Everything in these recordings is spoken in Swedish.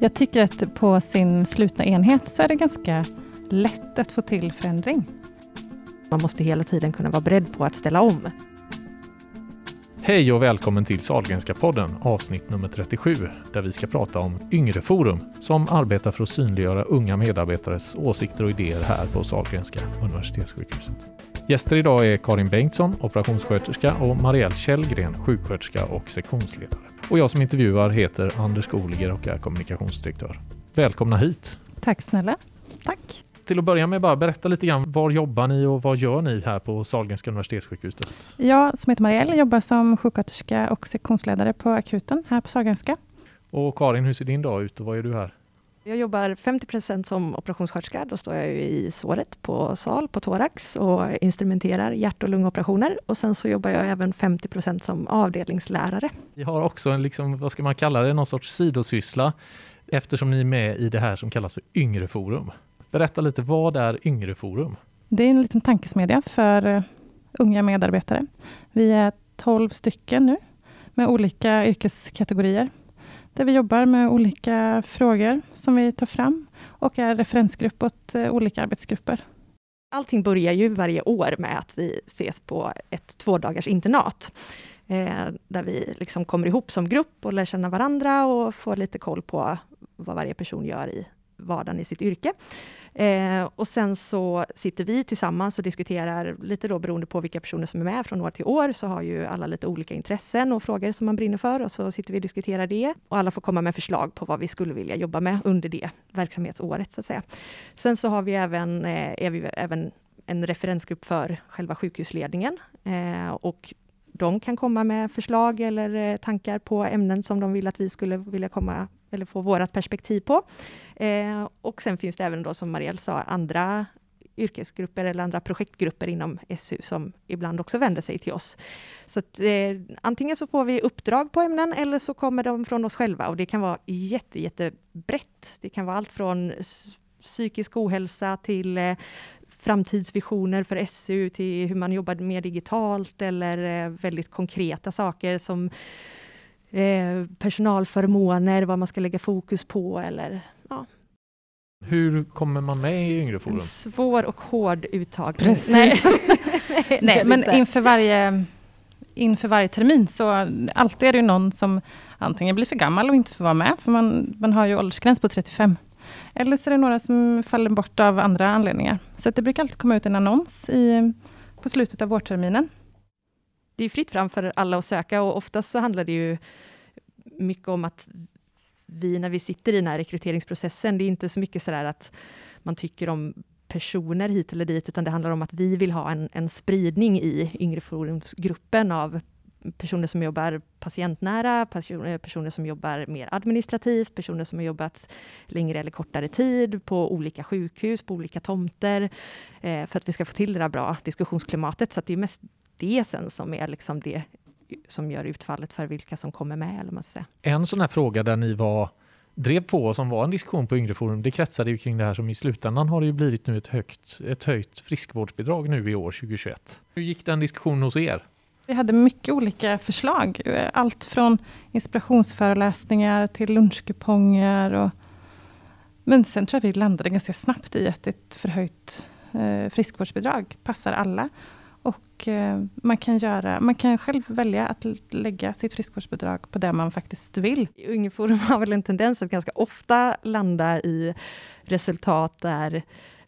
Jag tycker att på sin slutna enhet så är det ganska lätt att få till förändring. Man måste hela tiden kunna vara beredd på att ställa om. Hej och välkommen till Sahlgrenska podden avsnitt nummer 37 där vi ska prata om Yngreforum som arbetar för att synliggöra unga medarbetares åsikter och idéer här på Sahlgrenska universitetssjukhuset. Gäster idag är Karin Bengtsson, operationssköterska och Marielle Källgren, sjuksköterska och sektionsledare. Och jag som intervjuar heter Anders Goliger och är kommunikationsdirektör. Välkomna hit! Tack snälla! Tack! Till att börja med, bara berätta lite grann, var jobbar ni och vad gör ni här på Sahlgrenska universitetssjukhuset? Jag som heter Marielle jobbar som sjuksköterska och sektionsledare på akuten här på Sahlgrenska. Och Karin, hur ser din dag ut och vad gör du här? Jag jobbar 50% som operationssköterska. Då står jag i såret på sal på thorax och instrumenterar hjärt och lungoperationer. Och sen så jobbar jag även 50% som avdelningslärare. Vi har också en, liksom, vad ska man kalla det, någon sorts sidosyssla eftersom ni är med i det här som kallas för Yngreforum. Berätta lite, vad är Yngreforum? Det är en liten tankesmedja för uh, unga medarbetare. Vi är 12 stycken nu med olika yrkeskategorier där vi jobbar med olika frågor som vi tar fram och är referensgrupp åt eh, olika arbetsgrupper. Allting börjar ju varje år med att vi ses på ett tvådagars internat. Eh, där vi liksom kommer ihop som grupp och lär känna varandra och får lite koll på vad varje person gör i vardagen i sitt yrke. Eh, och sen så sitter vi tillsammans och diskuterar, lite då beroende på vilka personer som är med från år till år, så har ju alla lite olika intressen och frågor som man brinner för och så sitter vi och diskuterar det. Och alla får komma med förslag på vad vi skulle vilja jobba med under det verksamhetsåret, så att säga. Sen så har vi även, eh, är vi även en referensgrupp för själva sjukhusledningen eh, och de kan komma med förslag eller eh, tankar på ämnen som de vill att vi skulle vilja komma eller få vårt perspektiv på. Eh, och sen finns det även då, som Marielle sa, andra yrkesgrupper eller andra projektgrupper inom SU som ibland också vänder sig till oss. Så att, eh, antingen så får vi uppdrag på ämnen eller så kommer de från oss själva och det kan vara jätte, jättebrett. Det kan vara allt från psykisk ohälsa till eh, framtidsvisioner för SU till hur man jobbar mer digitalt eller eh, väldigt konkreta saker som eh, personalförmåner, vad man ska lägga fokus på eller ja. Hur kommer man med i Yngreforum? Svår och hård uttagning. Precis. Nej, Nej men inför varje, inför varje termin så alltid är det någon som antingen blir för gammal och inte får vara med, för man, man har ju åldersgräns på 35. Eller så är det några som faller bort av andra anledningar. Så det brukar alltid komma ut en annons i, på slutet av vårterminen. Det är fritt fram för alla att söka och oftast så handlar det ju mycket om att vi, när vi sitter i den här rekryteringsprocessen, det är inte så mycket sådär att man tycker om personer hit eller dit, utan det handlar om att vi vill ha en, en spridning i yngre forumsgruppen av personer som jobbar patientnära, personer, eh, personer som jobbar mer administrativt, personer som har jobbat längre eller kortare tid på olika sjukhus, på olika tomter, eh, för att vi ska få till det där bra diskussionsklimatet. Så det är mest det sen som är liksom det som gör utfallet för vilka som kommer med. Eller man ska säga. En sån här fråga där ni var drev på som var en diskussion på Yngreforum, det kretsade ju kring det här som i slutändan har det ju blivit nu ett högt, ett höjt friskvårdsbidrag nu i år 2021. Hur gick den diskussionen hos er? Vi hade mycket olika förslag. Allt från inspirationsföreläsningar till lunchkuponger. Och, men sen tror jag vi landade ganska snabbt i att ett förhöjt eh, friskvårdsbidrag passar alla. Och eh, man, kan göra, man kan själv välja att lägga sitt friskvårdsbidrag på det man faktiskt vill. Ungeforum har väl en tendens att ganska ofta landa i resultat där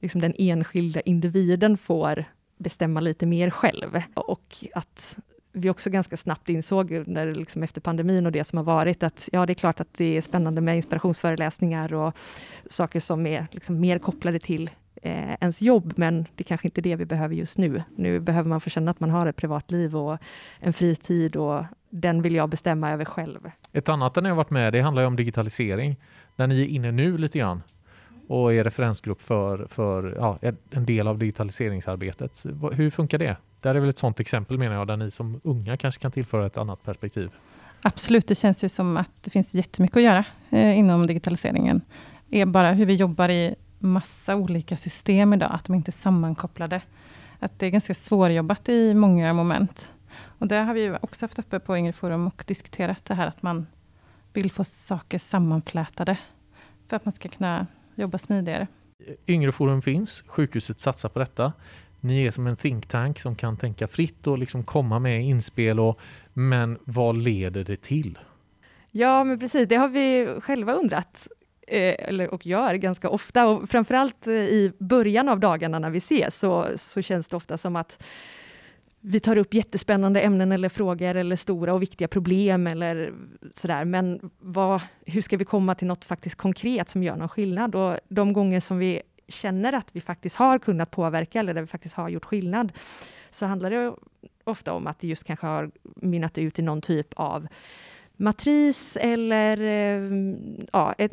liksom den enskilda individen får bestämma lite mer själv. Och att vi också ganska snabbt insåg när, liksom efter pandemin och det som har varit att ja, det är klart att det är spännande med inspirationsföreläsningar och saker som är liksom mer kopplade till eh, ens jobb, men det är kanske inte är det vi behöver just nu. Nu behöver man få känna att man har ett privatliv och en fritid och den vill jag bestämma över själv. Ett annat där ni har varit med, det handlar om digitalisering, där ni är inne nu lite grann och är referensgrupp för, för ja, en del av digitaliseringsarbetet. Hur funkar det? Det är väl ett sådant exempel menar jag, där ni som unga kanske kan tillföra ett annat perspektiv. Absolut, det känns ju som att det finns jättemycket att göra eh, inom digitaliseringen. är bara hur vi jobbar i massa olika system idag, att de inte är sammankopplade. Att det är ganska svårjobbat i många moment. Och det har vi också haft uppe på Yngre Forum och diskuterat det här att man vill få saker sammanflätade. för att man ska kunna jobba smidigare. Yngreforum finns, sjukhuset satsar på detta. Ni är som en think tank som kan tänka fritt och liksom komma med inspel. Och, men vad leder det till? Ja, men precis, det har vi själva undrat. Eh, eller, och gör ganska ofta. Och framförallt eh, i början av dagarna när vi ses, så, så känns det ofta som att vi tar upp jättespännande ämnen eller frågor eller stora och viktiga problem eller sådär. Men vad, hur ska vi komma till något faktiskt konkret som gör någon skillnad? Och de gånger som vi känner att vi faktiskt har kunnat påverka eller där vi faktiskt har gjort skillnad, så handlar det ofta om att det just kanske har mynnat ut i någon typ av matris eller eh, ja, ett,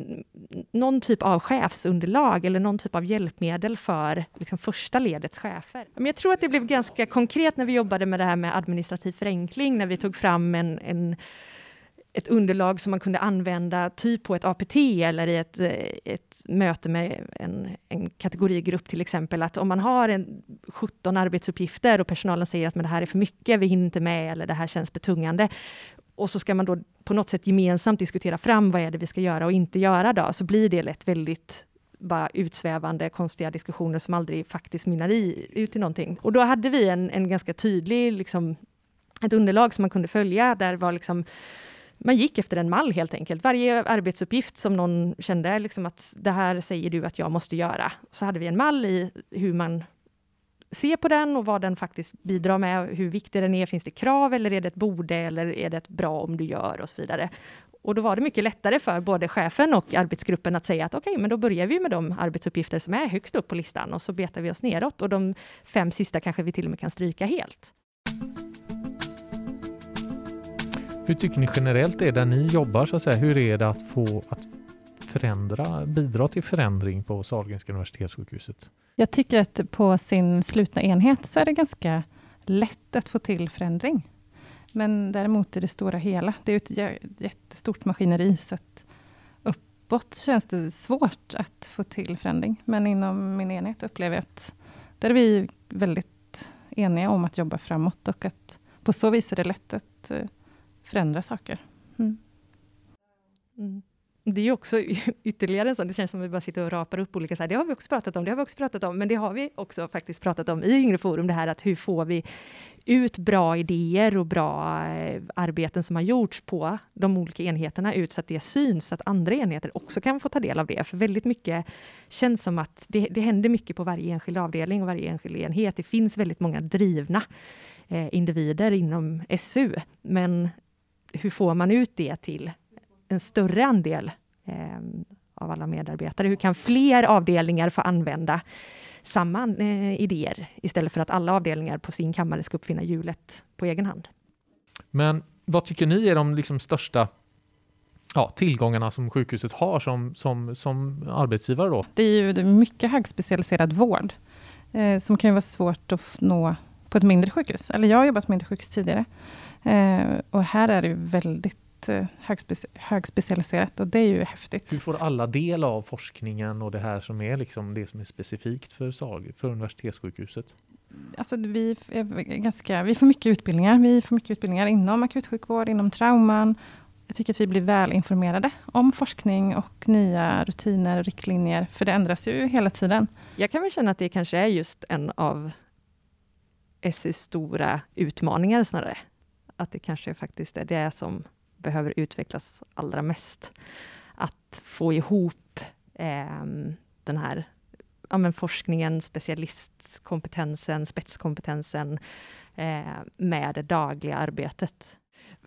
någon typ av chefsunderlag eller någon typ av hjälpmedel för liksom, första ledets chefer. Men jag tror att det blev ganska konkret när vi jobbade med det här med administrativ förenkling, när vi tog fram en, en ett underlag som man kunde använda typ på ett APT eller i ett, eh, ett möte med en, en kategorigrupp till exempel. Att om man har en 17 arbetsuppgifter och personalen säger att men det här är för mycket, vi hinner inte med eller det här känns betungande. Och så ska man då på något sätt gemensamt diskutera fram vad är det vi ska göra och inte göra då, så blir det lätt väldigt bara utsvävande, konstiga diskussioner som aldrig faktiskt mynnar i, ut i någonting. Och då hade vi en, en ganska tydlig, liksom, ett underlag som man kunde följa, där var liksom man gick efter en mall helt enkelt. Varje arbetsuppgift som någon kände liksom att det här säger du att jag måste göra. Så hade vi en mall i hur man se på den och vad den faktiskt bidrar med, hur viktig den är. Finns det krav eller är det ett borde eller är det ett bra om du gör och så vidare. Och då var det mycket lättare för både chefen och arbetsgruppen att säga att okej, okay, men då börjar vi med de arbetsuppgifter som är högst upp på listan och så betar vi oss neråt och de fem sista kanske vi till och med kan stryka helt. Hur tycker ni generellt är där ni jobbar så att säga? Hur är det att få att förändra, bidra till förändring på Sahlgrenska universitetssjukhuset? Jag tycker att på sin slutna enhet så är det ganska lätt att få till förändring. Men däremot i det stora hela, det är ett jättestort maskineri, så att uppåt känns det svårt att få till förändring. Men inom min enhet upplever jag att där är vi väldigt eniga om att jobba framåt och att på så vis är det lätt att eh, förändra saker. Mm. Mm. Det är också ytterligare en sån, det känns som att vi bara sitter och rapar upp olika, så här, det har vi också pratat om, det har vi också pratat om, men det har vi också faktiskt pratat om i Yngre Forum, det här att hur får vi ut bra idéer och bra eh, arbeten som har gjorts på de olika enheterna ut så att det syns, så att andra enheter också kan få ta del av det. För väldigt mycket känns som att det, det händer mycket på varje enskild avdelning och varje enskild enhet. Det finns väldigt många drivna eh, individer inom SU, men hur får man ut det till en större andel eh, av alla medarbetare? Hur kan fler avdelningar få använda samma eh, idéer istället för att alla avdelningar på sin kammare ska uppfinna hjulet på egen hand? Men vad tycker ni är de liksom största ja, tillgångarna som sjukhuset har som, som, som arbetsgivare? Då? Det är ju mycket högspecialiserad vård eh, som kan vara svårt att nå på ett mindre sjukhus. Eller jag har jobbat på mindre sjukhus tidigare. Eh, och här är det väldigt eh, högspeci högspecialiserat och det är ju häftigt. Hur får alla del av forskningen och det här som är liksom det som är specifikt för, SAG, för universitetssjukhuset? Alltså vi, är ganska, vi får mycket utbildningar. Vi får mycket utbildningar inom akutsjukvård, inom trauman. Jag tycker att vi blir väl informerade om forskning och nya rutiner och riktlinjer, för det ändras ju hela tiden. Jag kan väl känna att det kanske är just en av SUs stora utmaningar snarare att det kanske faktiskt är det som behöver utvecklas allra mest. Att få ihop eh, den här ja, men forskningen, specialistkompetensen, spetskompetensen eh, med det dagliga arbetet.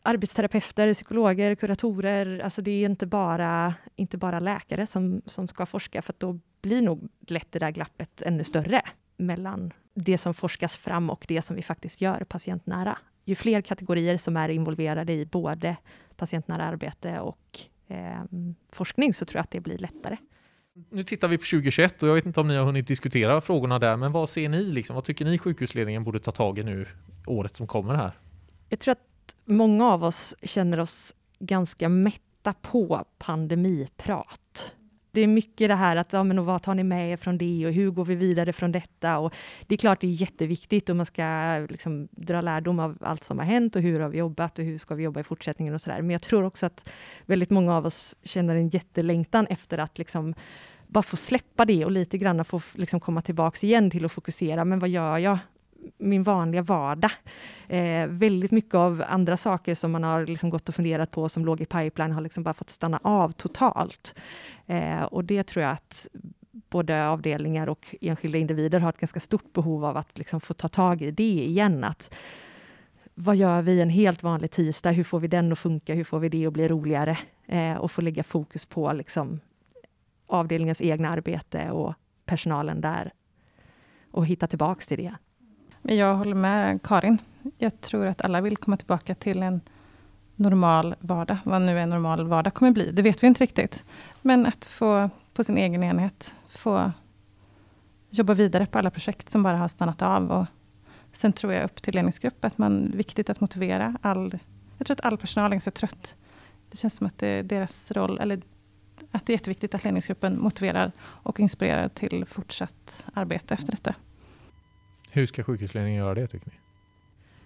Arbetsterapeuter, psykologer, kuratorer, alltså det är inte bara, inte bara läkare som, som ska forska, för då blir nog lätt det där glappet ännu större mellan det som forskas fram och det som vi faktiskt gör patientnära ju fler kategorier som är involverade i både patientnära arbete och eh, forskning, så tror jag att det blir lättare. Nu tittar vi på 2021 och jag vet inte om ni har hunnit diskutera frågorna där, men vad ser ni? Liksom? Vad tycker ni sjukhusledningen borde ta tag i nu året som kommer här? Jag tror att många av oss känner oss ganska mätta på pandemiprat det är mycket det här att, ja men vad tar ni med er från det och hur går vi vidare från detta? Och det är klart det är jätteviktigt och man ska liksom dra lärdom av allt som har hänt och hur har vi jobbat och hur ska vi jobba i fortsättningen och sådär. Men jag tror också att väldigt många av oss känner en jättelängtan efter att liksom bara få släppa det och lite grann få liksom komma tillbaks igen till att fokusera, men vad gör jag? Min vanliga vardag. Eh, väldigt mycket av andra saker som man har liksom gått och funderat på, som låg i pipeline, har liksom bara fått stanna av totalt. Eh, och det tror jag att både avdelningar och enskilda individer har ett ganska stort behov av att liksom få ta tag i det igen. Att, vad gör vi en helt vanlig tisdag? Hur får vi den att funka? Hur får vi det att bli roligare? Eh, och få lägga fokus på liksom, avdelningens egna arbete och personalen där och hitta tillbaks till det. Men jag håller med Karin. Jag tror att alla vill komma tillbaka till en normal vardag. Vad nu en normal vardag kommer bli, det vet vi inte riktigt. Men att få på sin egen enhet få jobba vidare på alla projekt som bara har stannat av. Och sen tror jag upp till ledningsgrupp att man viktigt att motivera all... Jag tror att all personal är ganska trött. Det känns som att det är deras roll, eller att det är jätteviktigt att ledningsgruppen motiverar och inspirerar till fortsatt arbete efter detta. Hur ska sjukhusledningen göra det, tycker ni?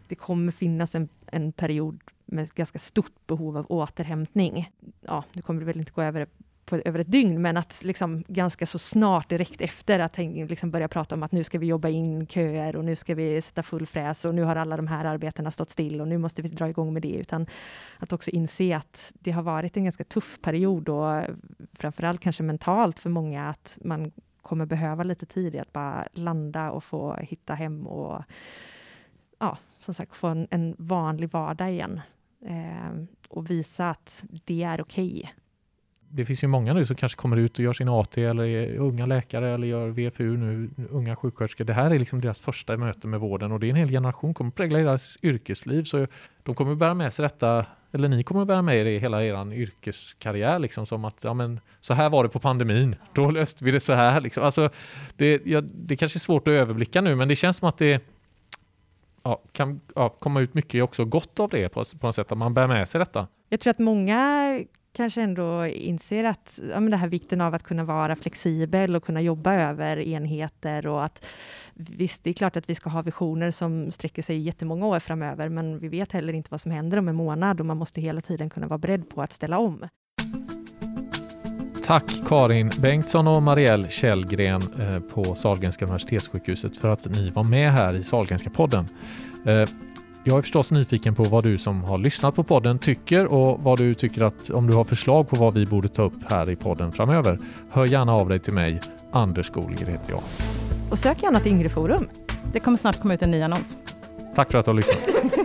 Det kommer finnas en, en period med ganska stort behov av återhämtning. Ja, nu kommer det väl inte gå över på, över ett dygn, men att liksom ganska så snart direkt efter att liksom börja prata om att nu ska vi jobba in köer och nu ska vi sätta full fräs och nu har alla de här arbetena stått still och nu måste vi dra igång med det, utan att också inse att det har varit en ganska tuff period och framförallt kanske mentalt för många att man kommer behöva lite tid i att bara landa och få hitta hem och ja, som sagt få en, en vanlig vardag igen. Eh, och visa att det är okej. Okay. Det finns ju många nu som kanske kommer ut och gör sin AT eller är unga läkare eller gör VFU nu, unga sjuksköterskor. Det här är liksom deras första möte med vården och det är en hel generation, kommer prägla deras yrkesliv. Så de kommer bära med sig detta eller ni kommer att bära med er i hela er yrkeskarriär, liksom som att ja, men, så här var det på pandemin, då löste vi det så här. Liksom. Alltså, det, ja, det kanske är svårt att överblicka nu, men det känns som att det ja, kan ja, komma ut mycket också gott av det på, på något sätt, att man bär med sig detta. Jag tror att många kanske ändå inser att ja, men det här vikten av att kunna vara flexibel och kunna jobba över enheter och att visst, det är klart att vi ska ha visioner som sträcker sig jättemånga år framöver, men vi vet heller inte vad som händer om en månad och man måste hela tiden kunna vara beredd på att ställa om. Tack Karin Bengtsson och Marielle Källgren eh, på Sahlgrenska universitetssjukhuset för att ni var med här i Sahlgrenska podden. Eh, jag är förstås nyfiken på vad du som har lyssnat på podden tycker och vad du tycker att om du har förslag på vad vi borde ta upp här i podden framöver. Hör gärna av dig till mig. Anders Skoliger heter jag. Och sök gärna till Yngre Forum. Det kommer snart komma ut en ny annons. Tack för att du har lyssnat.